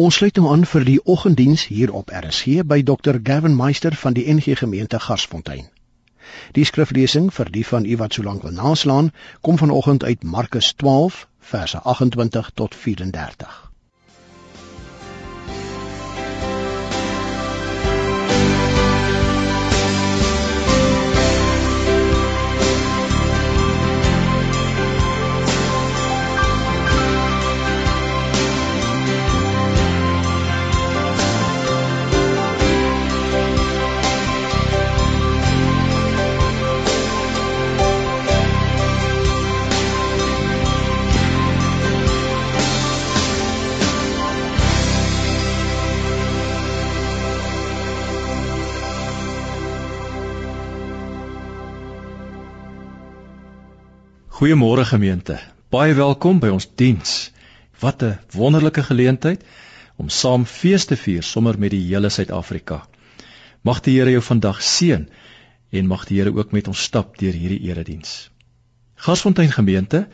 Ons sluit nou aan vir die oggenddiens hier op RSG by Dr Gavin Meister van die NG Gemeente Garsfontein. Die skriflesing vir die van u wat so lank wil naslaan, kom vanoggend uit Markus 12 verse 28 tot 34. Goeiemôre gemeente. Baie welkom by ons diens. Wat 'n wonderlike geleentheid om saam fees te vier sommer met die hele Suid-Afrika. Mag die Here jou vandag seën en mag die Here ook met ons stap deur hierdie erediens. Gasfontein gemeente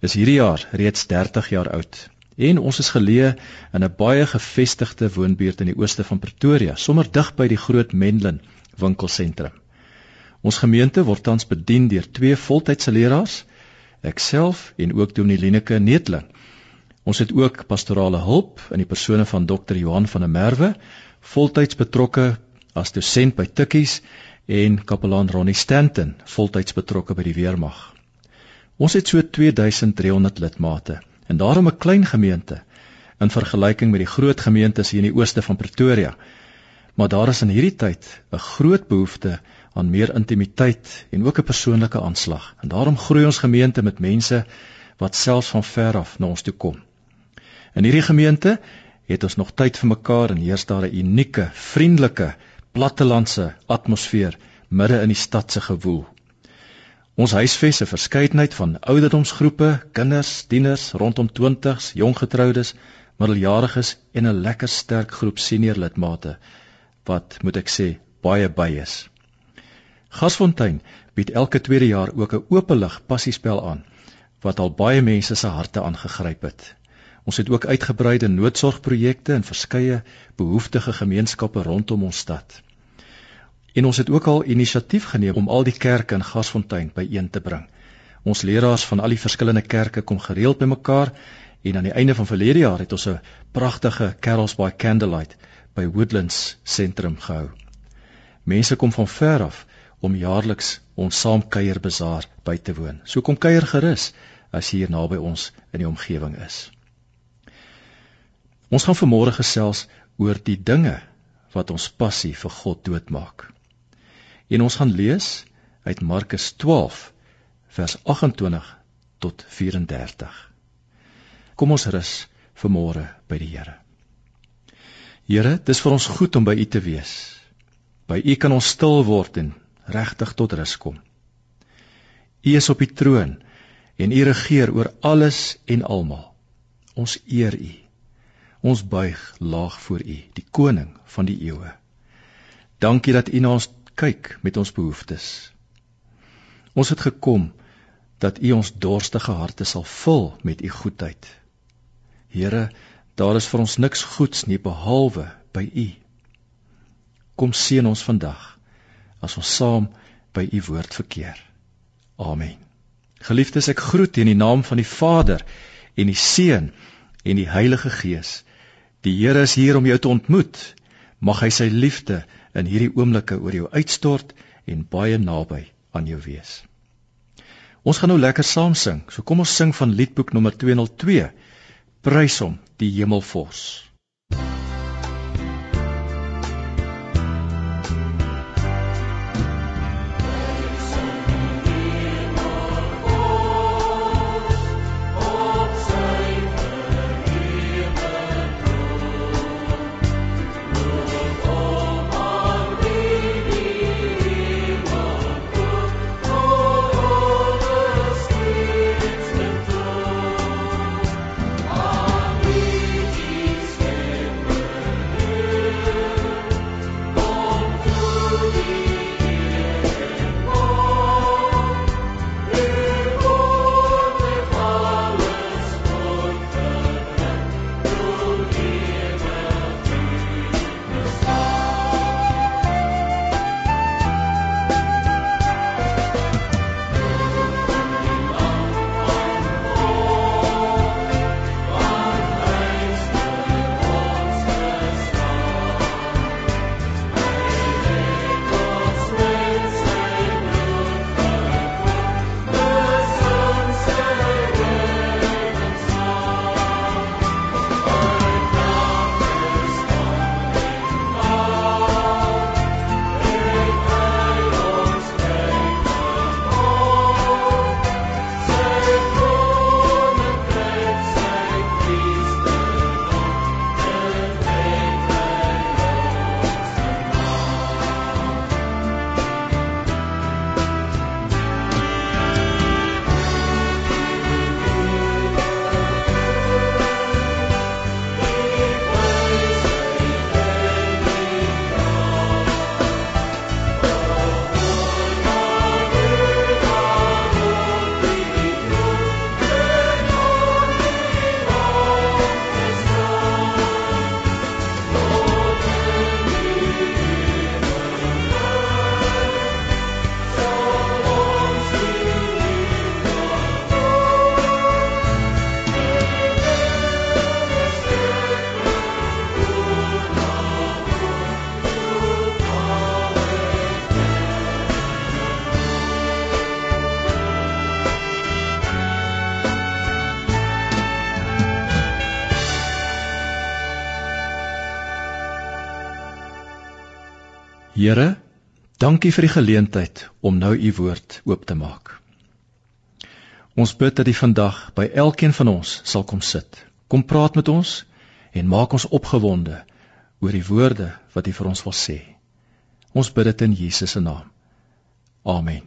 is hierdie jaar reeds 30 jaar oud en ons is geleë in 'n baie gevestigde woonbuurt in die ooste van Pretoria, sommer dig by die groot Menlyn winkelsentrum. Ons gemeente word tans bedien deur twee voltydse leraars ek self en ook Dominee Leneke Netling. Ons het ook pastorale hulp in die persone van Dr. Johan van der Merwe, voltyds betrokke as dosent by Tikkies en kapelaan Ronnie Stanton, voltyds betrokke by die weermag. Ons het so 2300 lidmate en daarom 'n klein gemeente in vergelyking met die groot gemeentes hier in die ooste van Pretoria. Maar daar is in hierdie tyd 'n groot behoefte aan meer intimiteit en ook 'n persoonlike aanslag. En daarom groei ons gemeente met mense wat selfs van ver af na ons toe kom. In hierdie gemeente het ons nog tyd vir mekaar en heers daar 'n unieke, vriendelike, plattelandse atmosfeer midde in die stad se gewoel. Ons huisves 'n verskeidenheid van ouderdomsgroepe, kinders, tieners, rondom 20s, jong getroudes, middeljariges en 'n lekker sterk groep senior lidmate wat moet ek sê baie by is. Gasfontein bied elke tweede jaar ook 'n openlig passiespel aan wat al baie mense se harte aangegryp het. Ons het ook uitgebreide noodsorgprojekte in verskeie behoeftige gemeenskappe rondom ons stad. En ons het ook al inisiatief geneem om al die kerke in Gasfontein byeen te bring. Ons leraars van al die verskillende kerke kom gereeld bymekaar en aan die einde van verlede jaar het ons 'n pragtige carols by candlelight by Woodlands sentrum gehou. Mense kom van ver af om jaarliks ons saamkuier bazaar by te woon. So kom kuier gerus as jy hier naby ons in die omgewing is. Ons gaan vanmôre gesels oor die dinge wat ons passie vir God doodmaak. En ons gaan lees uit Markus 12 vers 28 tot 34. Kom ons rus vanmôre by die Here. Here, dis vir ons goed om by U te wees. By U kan ons stil word en regtig tot rus kom. U is op die troon en u regeer oor alles en almal. Ons eer u. Ons buig laag voor u, die koning van die eeue. Dankie dat u na ons kyk met ons behoeftes. Ons het gekom dat u ons dorstige harte sal vul met u goedheid. Here, daar is vir ons niks goeds nie behalwe by u. Kom seën ons vandag as ons saam by u woord verkeer. Amen. Geliefdes, ek groet in die naam van die Vader en die Seun en die Heilige Gees. Die Here is hier om jou te ontmoet. Mag hy sy liefde in hierdie oomblikke oor jou uitstort en baie naby aan jou wees. Ons gaan nou lekker saam sing. So kom ons sing van liedboek nommer 202. Prys hom, die Hemelvors. Here, dankie vir die geleentheid om nou u woord oop te maak. Ons bid dat U vandag by elkeen van ons sal kom sit. Kom praat met ons en maak ons opgewonde oor die woorde wat U vir ons wil sê. Ons bid dit in Jesus se naam. Amen.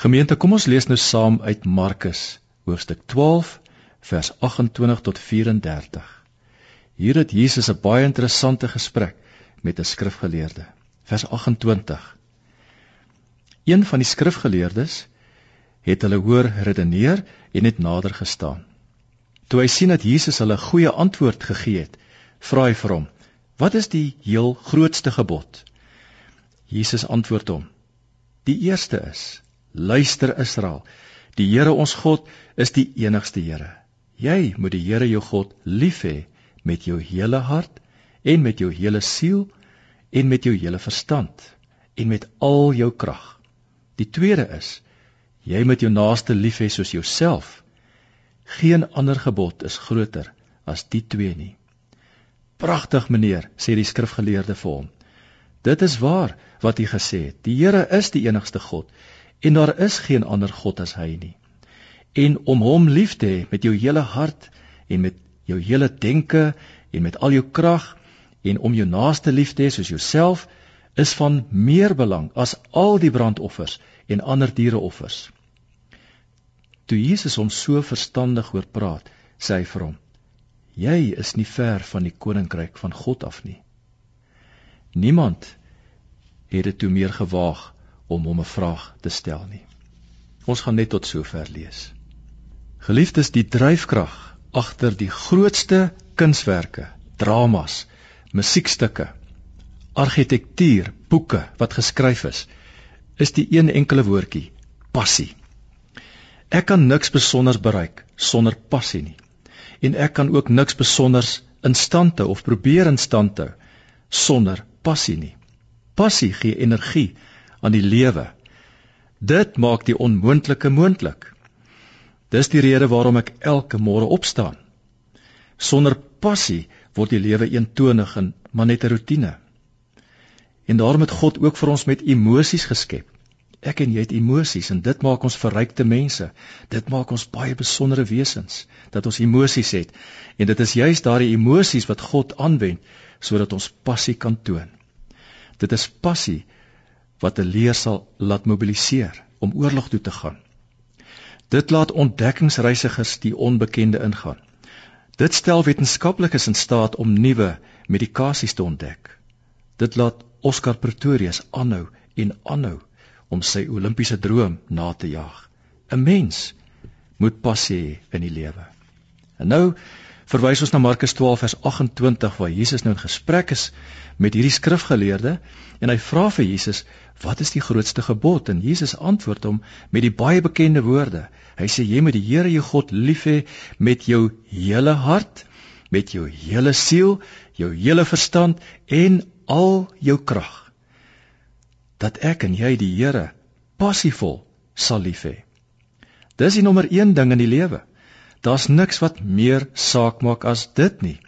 Gemeente, kom ons lees nou saam uit Markus hoofstuk 12 vers 28 tot 34. Hier het Jesus 'n baie interessante gesprek met 'n skrifgeleerde. Vers 28. Een van die skrifgeleerdes het hulle hoor redeneer en het nader gestaan. Toe hy sien dat Jesus hulle 'n goeie antwoord gegee het, vra hy vir hom: "Wat is die heel grootste gebod?" Jesus antwoord hom: "Die eerste is: Luister Israel, die Here ons God is die enigste Here. Jy moet die Here jou God lief hê met jou hele hart en met jou hele siel en met jou hele verstand en met al jou krag. Die tweede is: Jy moet jou naaste lief hê soos jouself. Geen ander gebod is groter as die twee nie. Pragtig meneer, sê die skrifgeleerde vir hom. Dit is waar wat hy gesê het. Die Here is die enigste God en daar is geen ander God as hy nie. En om hom lief te hê met jou hele hart en met jou hele denke en met al jou krag en om jou naaste lief te hê soos jouself is van meer belang as al die brandoffers en ander diereoffers. Toe Jesus hom so verstandig hoor praat, sê hy vir hom: Jy is nie ver van die koninkryk van God af nie. Niemand het dit toe meer gewaag om hom 'n vraag te stel nie. Ons gaan net tot sover lees. Geliefdes, die dryfkrag agter die grootste kunswerke, dramas, musiekstukke, argitektuur, boeke wat geskryf is, is die een enkele woordjie: passie. Ek kan niks besonders bereik sonder passie nie. En ek kan ook niks besonders instande of probeer instande sonder passie nie. Passie gee energie aan die lewe. Dit maak die onmoontlike moontlik. Dis die rede waarom ek elke môre opstaan. Sonder passie word die lewe eentonig en maar net 'n rotine. En daarom het God ook vir ons met emosies geskep. Ek en jy het emosies en dit maak ons verrykte mense. Dit maak ons baie besondere wesens dat ons emosies het. En dit is juis daardie emosies wat God aanwend sodat ons passie kan toon. Dit is passie wat 'n leer sal laat mobiliseer om oorlog toe te gaan. Dit laat ontdekkingsreisigers die onbekende ingaan. Dit stel wetenskaplikes in staat om nuwe medikasies te ontdek. Dit laat Oscar Pretorius aanhou en aanhou om sy Olimpiese droom na te jaag. 'n Mens moet passie hê in die lewe. En nou verwys ons na Markus 12 vers 28 waar Jesus nou in gesprek is met hierdie skrifgeleerde en hy vra vir Jesus, "Wat is die grootste gebod?" En Jesus antwoord hom met die baie bekende woorde. Hy sê, "Jy moet die Here jou God lief hê met jou hele hart, met jou hele siel, jou hele verstand en al jou krag dat ek en jy die Here passievol sal lief hê. Dis die nommer 1 ding in die lewe. Daar's niks wat meer saak maak as dit nie.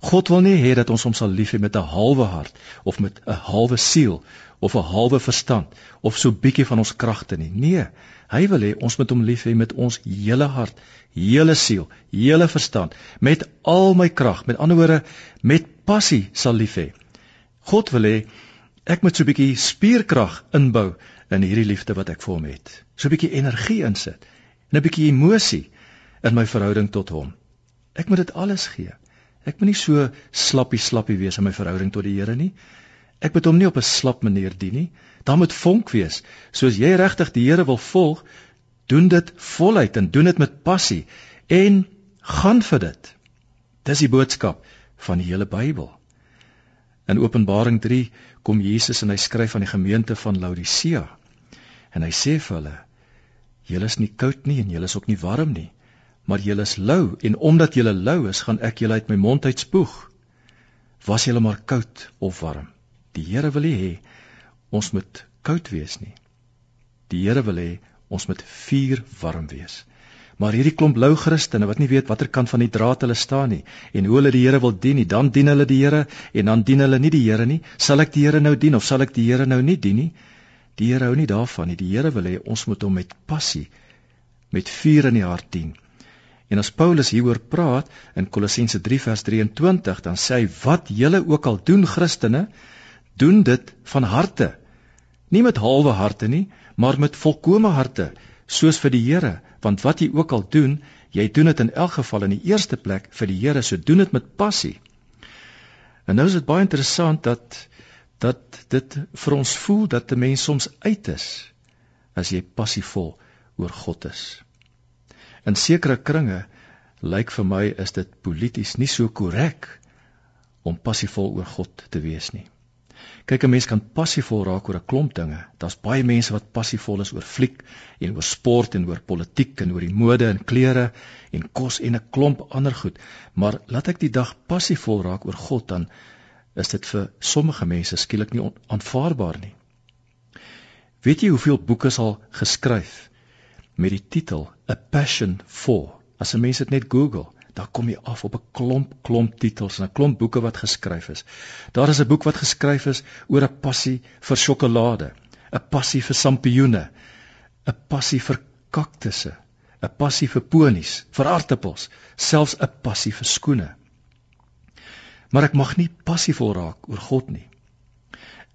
God wil nie hê dat ons hom sal lief hê met 'n halwe hart of met 'n halwe siel of 'n halwe verstand of so bietjie van ons kragte nie. Nee, hy wil hê ons moet hom lief hê met ons hele hart, hele siel, hele verstand, met al my krag, met ander woorde, met passie sal lief hê. God wil hê ek moet so 'n bietjie spierkrag inbou in hierdie liefde wat ek vir hom het. So 'n bietjie energie insit en 'n bietjie emosie in my verhouding tot hom. Ek moet dit alles gee. Ek moet nie so slappie slappie wees in my verhouding tot die Here nie. Ek moet hom nie op 'n slap manier dien nie. Daar moet vonk wees. Soos jy regtig die Here wil volg, doen dit voluit en doen dit met passie en gaan vir dit. Dis die boodskap van die hele Bybel. In Openbaring 3 kom Jesus en hy skryf aan die gemeente van Laodicea. En hy sê vir hulle: Julle is nie koud nie en julle is ook nie warm nie, maar julle is lou en omdat julle lou is, gaan ek julle uit my mond uitspoeg. Was julle maar koud of warm. Die Here wil hê ons moet koud wees nie. Die Here wil hê ons moet vuur warm wees. Maar hierdie klomp lou Christene wat nie weet watter kant van die draad hulle staan nie en hoe hulle die Here wil dien nie, dan dien hulle die Here en dan dien hulle nie die Here nie. Sal ek die Here nou dien of sal ek die Here nou nie dien nie? Die Here hou nie daarvan nie. Die Here wil hê ons moet hom met passie, met vuur in die hart dien. En as Paulus hieroor praat in Kolossense 3 vers 23, dan sê hy wat julle ook al doen Christene, doen dit van harte. Nie met halwe harte nie, maar met volkomme harte, soos vir die Here want wat jy ook al doen, jy doen dit in elk geval in die eerste plek vir die Here, so doen dit met passie. En nou is dit baie interessant dat dat dit vir ons voel dat 'n mens soms uit is as jy passievol oor God is. In sekere kringe lyk vir my is dit polities nie so korrek om passievol oor God te wees nie. Kyk, 'n mens kan passievol raak oor 'n klomp dinge. Daar's baie mense wat passievol is oor fliek en oor sport en oor politiek en oor die mode en klere en kos en 'n klomp ander goed. Maar laat ek die dag passievol raak oor God dan is dit vir sommige mense skielik nie aanvaarbaar nie. Weet jy hoeveel boeke is al geskryf met die titel A Passion for? As 'n mens dit net Google, dan kom jy af op 'n klomp klomp titels en 'n klomp boeke wat geskryf is. Daar is 'n boek wat geskryf is oor 'n passie vir sjokolade, 'n passie vir sampioene, 'n passie vir kaktusse, 'n passie vir ponies, vir aartappels, selfs 'n passie vir skoene. Maar ek mag nie passievol raak oor God nie.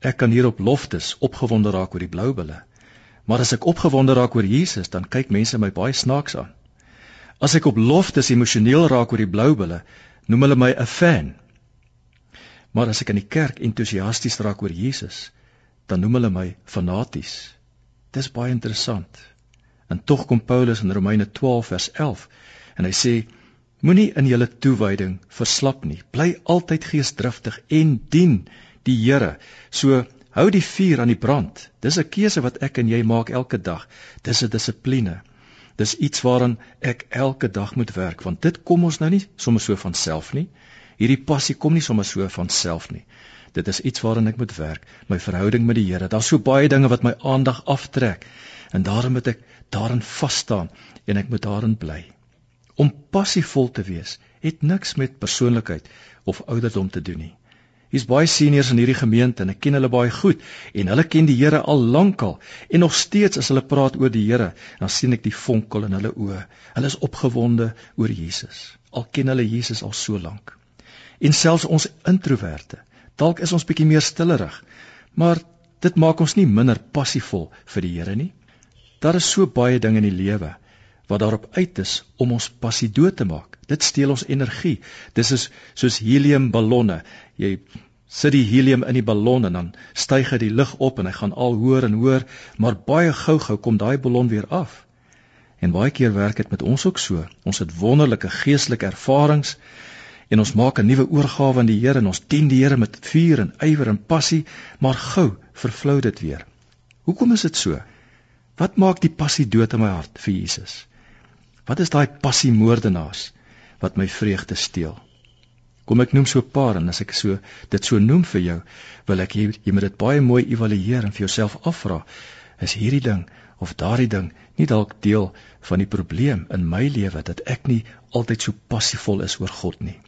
Ek kan hier op loftes opgewonde raak oor die blou bulle. Maar as ek opgewonde raak oor Jesus, dan kyk mense my baie snaaks aan. As ek op loftes emosioneel raak oor die blou bulle, noem hulle my 'n fan. Maar as ek in die kerk entoesiasties raak oor Jesus, dan noem hulle my fanaties. Dis baie interessant. En tog kom Paulus in Romeine 12 vers 11 en hy sê moenie in julle toewyding verslap nie. Bly altyd geesdriftig en dien die Here. So hou die vuur aan die brand. Dis 'n keuse wat ek en jy maak elke dag. Dis 'n dissipline. Dis iets waaraan ek elke dag moet werk want dit kom ons nou nie sommer so van self nie. Hierdie passie kom nie sommer so van self nie. Dit is iets waaraan ek moet werk, my verhouding met die Here. Daar's so baie dinge wat my aandag aftrek en daarom moet ek daarin vas staan en ek moet daarin bly. Om passievol te wees het niks met persoonlikheid of ouderdom te doen nie. Hier's baie seniors in hierdie gemeente en ek ken hulle baie goed en hulle ken die Here al lankal en nog steeds as hulle praat oor die Here, dan sien ek die vonkel in hulle oë. Hulle is opgewonde oor Jesus. Al ken hulle Jesus al so lank. En selfs ons introverte, dalk is ons bietjie meer stillerig, maar dit maak ons nie minder passievol vir die Here nie. Daar is so baie dinge in die lewe wat daarop uit is om ons passie dood te maak. Dit steel ons energie. Dis is soos heliumballonne. Jy sit die helium in die ballon en dan styg hy die lug op en hy gaan al hoër en hoër, maar baie gou-gou kom daai ballon weer af. En baie keer werk dit met ons ook so. Ons het wonderlike geestelike ervarings en ons maak 'n nuwe oorgawe aan die Here en ons dien die Here met vuur en ywer en passie, maar gou vervlou dit weer. Hoekom is dit so? Wat maak die passie dood in my hart vir Jesus? Wat is daai passie moordenaars wat my vreugde steel? Kom ek noem so 'n paar en as ek so dit so noem vir jou, wil ek jy, jy moet dit baie mooi evalueer en vir jouself afvra, is hierdie ding of daardie ding nie dalk deel van die probleem in my lewe dat ek nie altyd so passievol is oor God nie.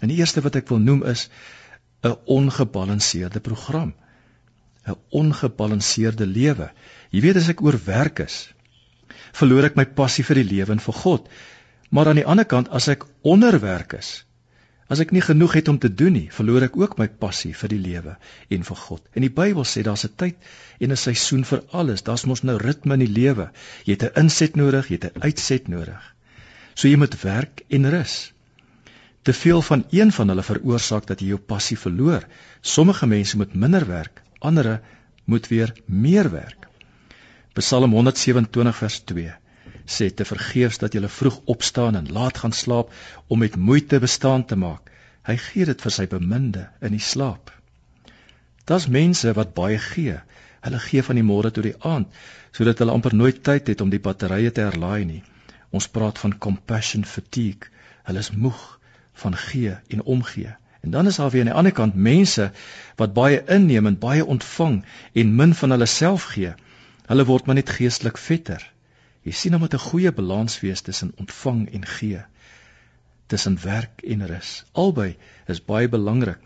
En die eerste wat ek wil noem is 'n ongebalanseerde program. 'n Ongebalanseerde lewe. Jy weet as ek oor werk is, verloor ek my passie vir die lewe en vir God. Maar aan die ander kant, as ek onderwerk is, As ek nie genoeg het om te doen nie, verloor ek ook my passie vir die lewe en vir God. En die Bybel sê daar's 'n tyd en 'n seisoen vir alles. Daar's mos nou ritme in die lewe. Jy het 'n inset nodig, jy het 'n uitset nodig. So jy moet werk en rus. Te veel van een van hulle veroorsaak dat jy jou passie verloor. Sommige mense moet minder werk, ander moet weer meer werk. Psalm 127 vers 2 sê te vergeefs dat jy vroeg opstaan en laat gaan slaap om met moeite bestaan te maak. Hy gee dit vir sy beminde in die slaap. Daar's mense wat baie gee. Hulle gee van die môre tot die aand sodat hulle amper nooit tyd het om die batterye te herlaai nie. Ons praat van compassion fatigue. Hulle is moeg van gee en omgee. En dan is daar weer aan die ander kant mense wat baie inneem en baie ontvang en min van hulle self gee. Hulle word maar net geestelik vetter. Jy sien dan met 'n goeie balans wees tussen ontvang en gee. Tussen werk en rus. Albei is baie belangrik.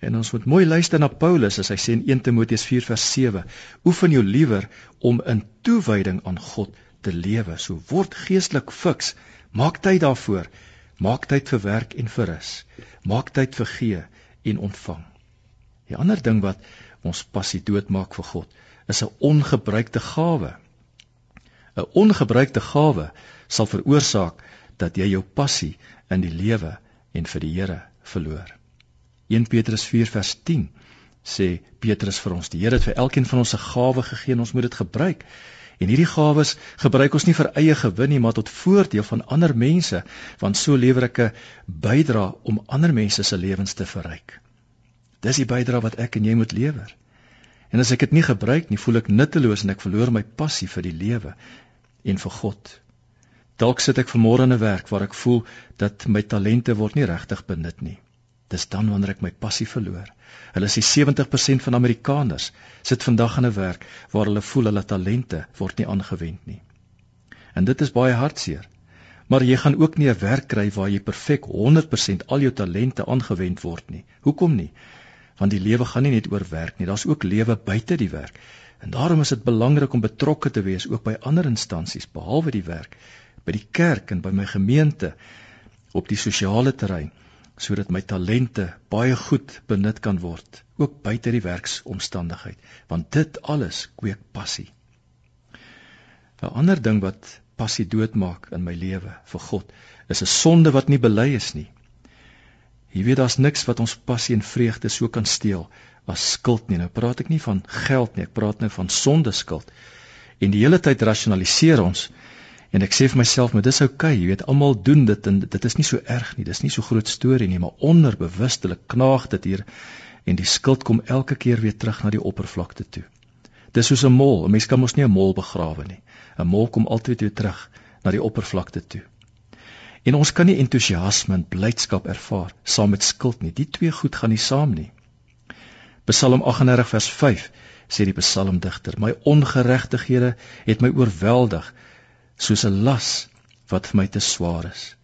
En ons moet mooi luister na Paulus as hy sê in 1 Timoteus 4 vers 7: Oefen jou liewer om in toewyding aan God te lewe. So word geestelik fiks. Maak tyd daarvoor. Maak tyd vir werk en vir rus. Maak tyd vir gee en ontvang. Die ander ding wat ons passie doodmaak vir God is 'n ongebruikte gawe. 'n Ongebruikte gawe sal veroorsaak dat jy jou passie in die lewe en vir die Here verloor. 1 Petrus 4 vers 10 sê Petrus vir ons: Die Here het vir elkeen van ons 'n gawe gegee en ons moet dit gebruik. En hierdie gawes gebruik ons nie vir eie gewin nie, maar tot voordeel van ander mense, want so lewer ek 'n bydra om ander mense se lewens te verryk. Dis die bydra wat ek en jy moet lewer. En as ek dit nie gebruik nie, voel ek nutteloos en ek verloor my passie vir die lewe en vir God. Dalk sit ek vanmôre in 'n werk waar ek voel dat my talente word nie regtig benut nie. Dis dan wanneer ek my passie verloor. Hulle sê 70% van Amerikaners sit vandag in 'n werk waar hulle voel hulle talente word nie aangewend nie. En dit is baie hartseer. Maar jy gaan ook nie 'n werk kry waar jy perfek 100% al jou talente aangewend word nie. Hoekom nie? Want die lewe gaan nie net oor werk nie, daar's ook lewe buite die werk. En daarom is dit belangrik om betrokke te wees ook by ander instansies behalwe die werk, by die kerk en by my gemeente op die sosiale terrein sodat my talente baie goed benut kan word ook buite die werksomstandigheid want dit alles kweek passie. 'n Ander ding wat passie doodmaak in my lewe vir God is 'n sonde wat nie bely is nie. Jy weet daar's niks wat ons passie en vreugde so kan steel as skuld nie. Nou praat ek nie van geld nie, ek praat nou van sonde skuld. En die hele tyd rasionaliseer ons En ek sê vir myself, maar dis oukei, okay, jy weet, almal doen dit en dit is nie so erg nie. Dis nie so groot storie nie, maar onderbewustelik knaag dit hier en die skuld kom elke keer weer terug na die oppervlakte toe. Dis soos 'n mol, 'n mens kan mos nie 'n mol begrawe nie. 'n Mol kom altyd weer terug na die oppervlakte toe. En ons kan nie entoesiasme en blydskap ervaar saam met skuld nie. Die twee goed gaan nie saam nie. Psalm 38 vers 5 sê die psalmdigter: My ongeregtighede het my oorweldig soos 'n las wat vir my te swaar is.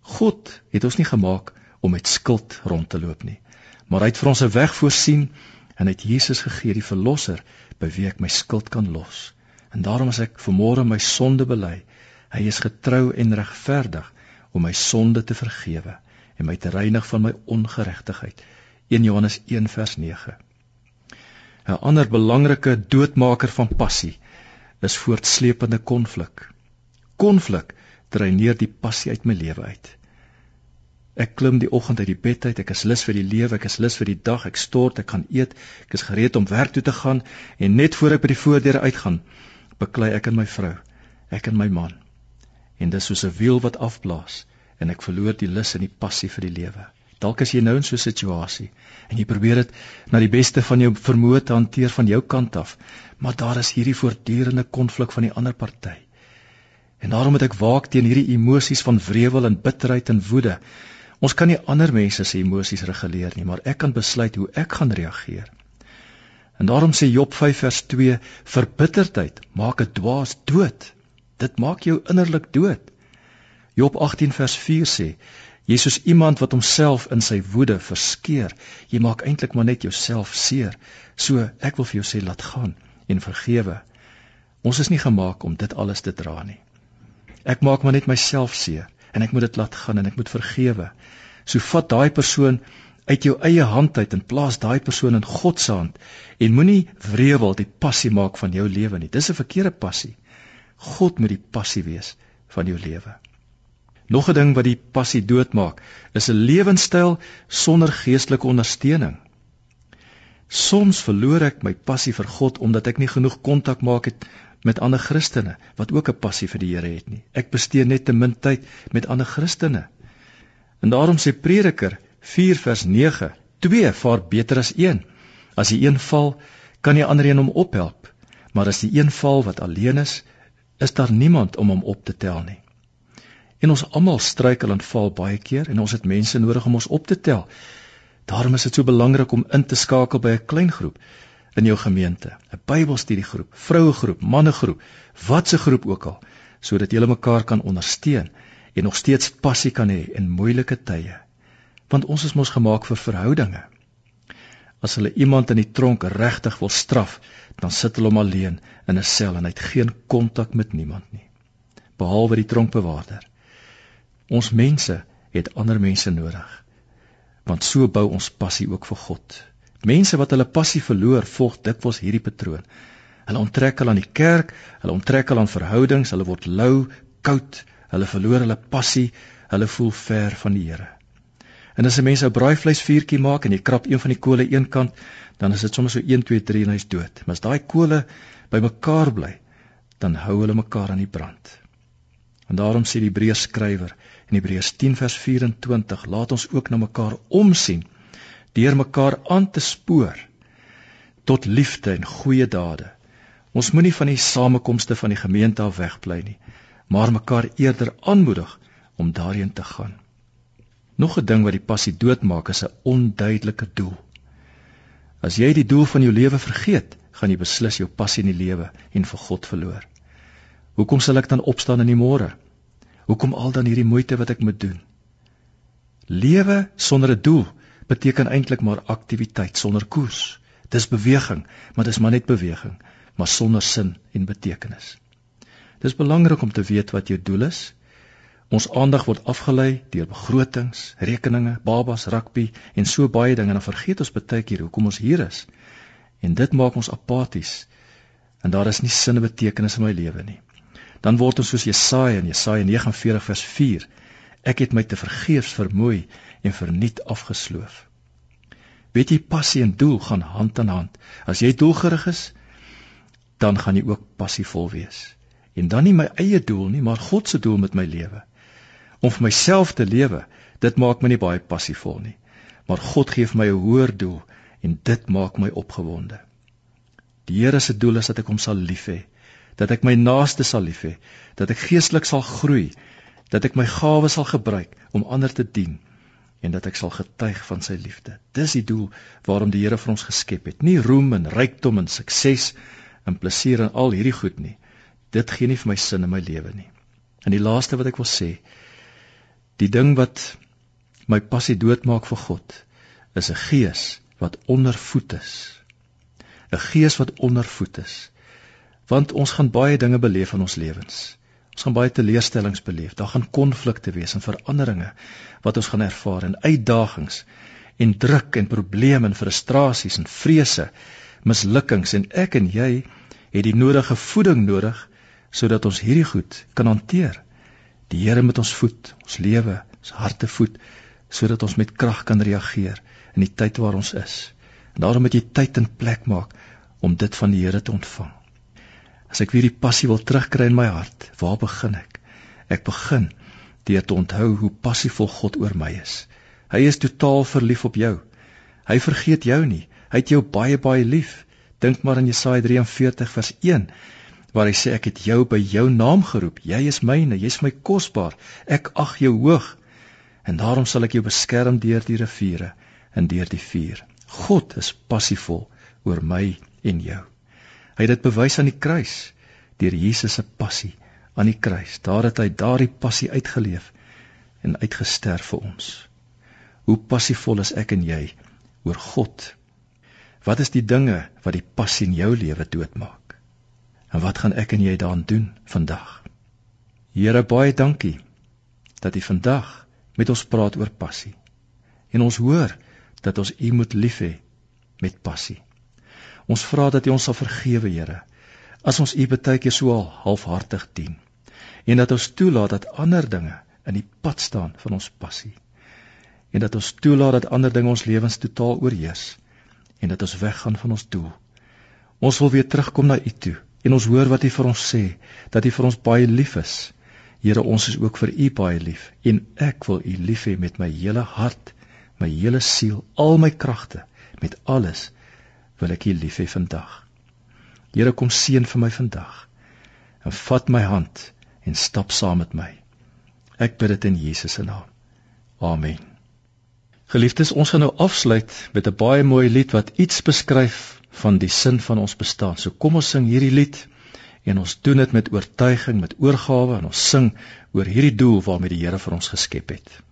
God het ons nie gemaak om met skuld rond te loop nie, maar hy het vir ons 'n weg voorsien en het Jesus gegee die verlosser by wie ek my skuld kan los. En daarom as ek vanmôre my sonde bely, hy is getrou en regverdig om my sonde te vergewe en my te reinig van my ongeregtigheid. 1 Johannes 1 vers 9. 'n Ander belangrike doodmaker van passie is voortsleepende konflik konflik dreineer die passie uit my lewe uit. Ek klim die oggend uit die bed uit, ek is lus vir die lewe, ek is lus vir die dag, ek stort, ek gaan eet, ek is gereed om werk toe te gaan en net voor ek by die voordeur uitgaan, beklei ek en my vrou, ek en my man. En dis soos 'n wiel wat afblaas en ek verloor die lus en die passie vir die lewe. Dalk is jy nou in so 'n situasie en jy probeer dit na die beste van jou vermoë te hanteer van jou kant af, maar daar is hierdie voortdurende konflik van die ander party. En daarom moet ek waak teen hierdie emosies van wrevel en bitterheid en woede. Ons kan nie ander mense se emosies reguleer nie, maar ek kan besluit hoe ek gaan reageer. En daarom sê Job 5 vers 2: Verbitterdheid maak 'n dwaas dood. Dit maak jou innerlik dood. Job 18 vers 4 sê: Jesus iemand wat homself in sy woede verskeer. Jy maak eintlik maar net jouself seer. So ek wil vir jou sê laat gaan en vergewe. Ons is nie gemaak om dit alles te dra nie. Ek maak maar net myself seer en ek moet dit laat gaan en ek moet vergewe. So vat daai persoon uit jou eie hand uit en plaas daai persoon in God se hand en moenie wrevel die passie maak van jou lewe nie. Dis 'n verkeerde passie. God moet die passie wees van jou lewe. Nog 'n ding wat die passie doodmaak, is 'n lewenstyl sonder geestelike ondersteuning. Soms verloor ek my passie vir God omdat ek nie genoeg kontak maak het met ander Christene wat ook 'n passie vir die Here het nie. Ek bestee net te min tyd met ander Christene. En daarom sê Prediker 4 vers 9: "Twee vaar beter as een. As die een val, kan die ander een hom ophelp, maar as die een val wat alleen is, is daar niemand om hom op te tel nie." En ons almal struikel en val baie keer en ons het mense nodig om ons op te tel. Daarom is dit so belangrik om in te skakel by 'n klein groep in jou gemeente, 'n Bybelstudiegroep, vrouegroep, mannegroep, watse groep ook al, sodat julle mekaar kan ondersteun en nog steeds passie kan hê in moeilike tye. Want ons is mos gemaak vir verhoudinge. As hulle iemand in die tronk regtig wil straf, dan sit hulle hom alleen in 'n sel en hy het geen kontak met niemand nie, behalwe die tronkbewaarder. Ons mense het ander mense nodig. Want so bou ons passie ook vir God. Mense wat hulle passie verloor, volg dikwels hierdie patroon. Hulle onttrek hulle aan die kerk, hulle onttrek hulle aan verhoudings, hulle word lou, koud, hulle verloor hulle passie, hulle voel ver van die Here. En as 'n mens 'n braaivleisvuurtjie maak en jy krap een van die kole eenkant, dan is dit sommer so 1 2 3 en hy's dood. Maar as daai kole bymekaar bly, dan hou hulle mekaar aan die brand. En daarom sê die Hebreërs skrywer in Hebreërs 10 vers 24, laat ons ook na mekaar omsien deur mekaar aan te spoor tot liefde en goeie dade. Ons moenie van die samekomste van die gemeente af wegbly nie, maar mekaar eerder aanmoedig om daarheen te gaan. Nog 'n ding wat die passie doodmaak is 'n onduidelike doel. As jy die doel van jou lewe vergeet, gaan jy beslis jou passie in die lewe en vir God verloor. Hoekom sal ek dan opstaan in die môre? Hoekom al dan hierdie moeite wat ek moet doen? Lewe sonder 'n doel beteken eintlik maar aktiwiteit sonder koers. Dis beweging, maar dis maar net beweging maar sonder sin en betekenis. Dis belangrik om te weet wat jou doel is. Ons aandag word afgelei deur begrotings, rekeninge, babas, rugby en so baie dinge en dan vergeet ons baie keer hoekom ons hier is. En dit maak ons apaties. En daar is nie sin en betekenis in my lewe nie. Dan word ons soos Jesaja in Jesaja 49 vers 4. Ek het my te vergeefs vermoei en verniet afgesloof. Weet jy passie en doel gaan hand aan hand. As jy doelgerig is, dan gaan jy ook passievol wees. En dan nie my eie doel nie, maar God se doel met my lewe. Om vir myself te lewe, dit maak my nie baie passievol nie. Maar God gee vir my 'n hoër doel en dit maak my opgewonde. Die Here se doel is dat ek hom sal lief hê, dat ek my naaste sal lief hê, dat ek geestelik sal groei, dat ek my gawes sal gebruik om ander te dien en dat ek sal getuig van sy liefde. Dis die doel waarom die Here vir ons geskep het. Nie roem en rykdom en sukses en plesier en al hierdie goed nie. Dit gee nie vir my sin in my lewe nie. En die laaste wat ek wil sê, die ding wat my passie doodmaak vir God, is 'n gees wat ondervoed is. 'n Gees wat ondervoed is. Want ons gaan baie dinge beleef in ons lewens. Ons gaan baie teleurstellings beleef. Daar gaan konflikte wees en veranderinge wat ons gaan ervaar en uitdagings en druk en probleme en frustrasies en vrese mislukkings en ek en jy het die nodige voeding nodig sodat ons hierdie goed kan hanteer. Die Here met ons voed, ons lewe, ons harte voed sodat ons met krag kan reageer in die tyd waar ons is. En daarom moet jy tyd en plek maak om dit van die Here te ontvang. As ek weer die passie wil terugkry in my hart, waar begin ek? Ek begin deur te onthou hoe passievol God oor my is. Hy is totaal verlief op jou. Hy vergeet jou nie. Hy het jou baie baie lief. Dink maar aan Jesaja 43 vers 1 waar hy sê ek het jou by jou naam geroep. Jy is myne, jy's my kosbaar. Ek ag jou hoog. En daarom sal ek jou beskerm deur die riviere en deur die vuur. God is passievol oor my en jou. Hy het dit bewys aan die kruis deur Jesus se passie aan die kruis. Daar het hy daardie passie uitgeleef en uitgesterf vir ons. Hoe passievol is ek en jy oor God Wat is die dinge wat die passie in jou lewe doodmaak? En wat gaan ek en jy daaraan doen vandag? Here, baie dankie dat U vandag met ons praat oor passie. En ons hoor dat ons U moet lief hê met passie. Ons vra dat U ons sal vergewe, Here, as ons U baie keer so halfhartig dien en dat ons toelaat dat ander dinge in die pad staan van ons passie en dat ons toelaat dat ander dinge ons lewens totaal oorheers en dat ons weggaan van ons doel. Ons wil weer terugkom na U toe en ons hoor wat U vir ons sê, dat U vir ons baie lief is. Here, ons is ook vir U baie lief en ek wil U lief hê met my hele hart, my hele siel, al my kragte, met alles wil ek U lief hê vandag. Here, kom seën vir my vandag. En vat my hand en stap saam met my. Ek bid dit in Jesus se naam. Amen. Geliefdes, ons gaan nou afsluit met 'n baie mooi lied wat iets beskryf van die sin van ons bestaan. So kom ons sing hierdie lied en ons doen dit met oortuiging, met oorgawe en ons sing oor hierdie doel waarmee die Here vir ons geskep het.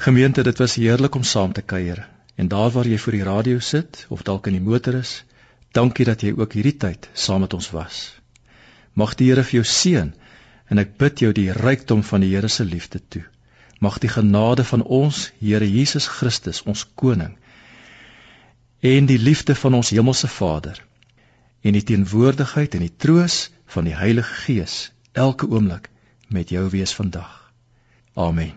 Gemeente, dit was heerlik om saam te kuier. En daar waar jy voor die radio sit of dalk in die motor is, dankie dat jy ook hierdie tyd saam met ons was. Mag die Here vir jou seën en ek bid jou die rykdom van die Here se liefde toe. Mag die genade van ons Here Jesus Christus, ons koning, en die liefde van ons hemelse Vader en die teenwoordigheid en die troos van die Heilige Gees elke oomblik met jou wees vandag. Amen.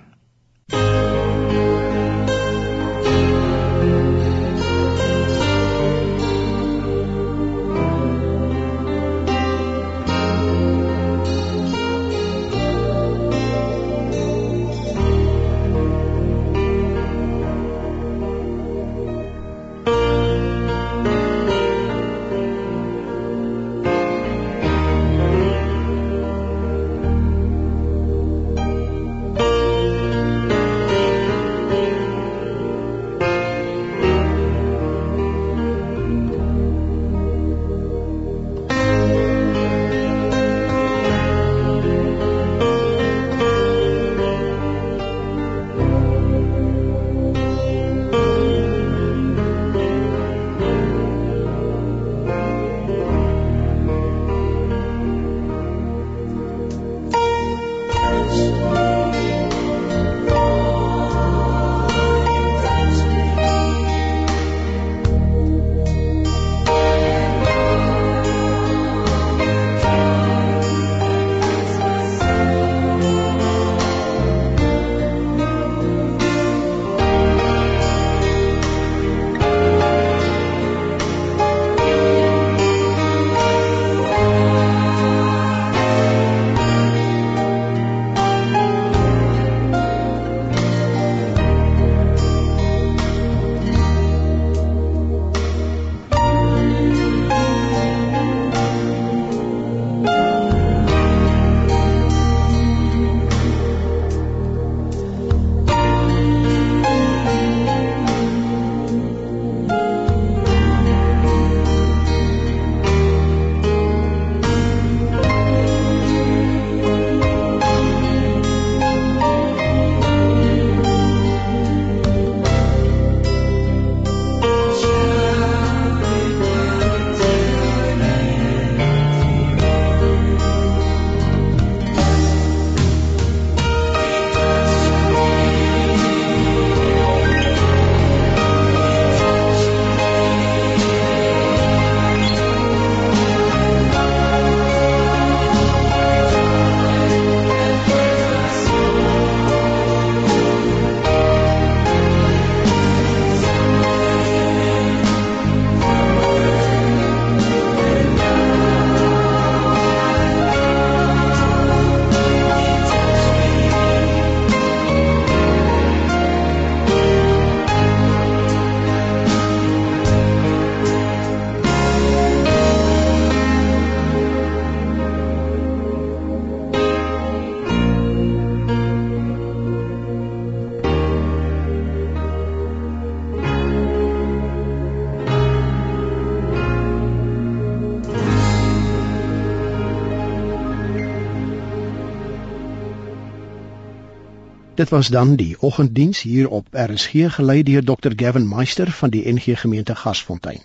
Dit was dan die oggenddiens hier op RSG gelei deur Dr Gavin Meister van die NG Gemeente Gasfontein.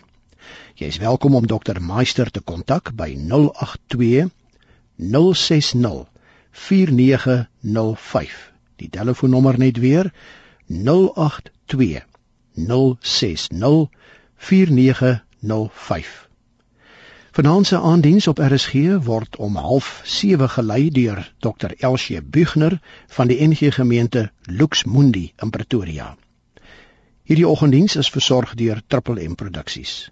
Jy is welkom om Dr Meister te kontak by 082 060 4905. Die telefoonnommer net weer 082 060 4905. Vanaand se aandiens op RSG word om 07:30 gelei deur Dr Elsie Bugner van die NG Gemeente Luxmundi in Pretoria. Hierdie oggenddiens is versorg deur Triple M Produksies.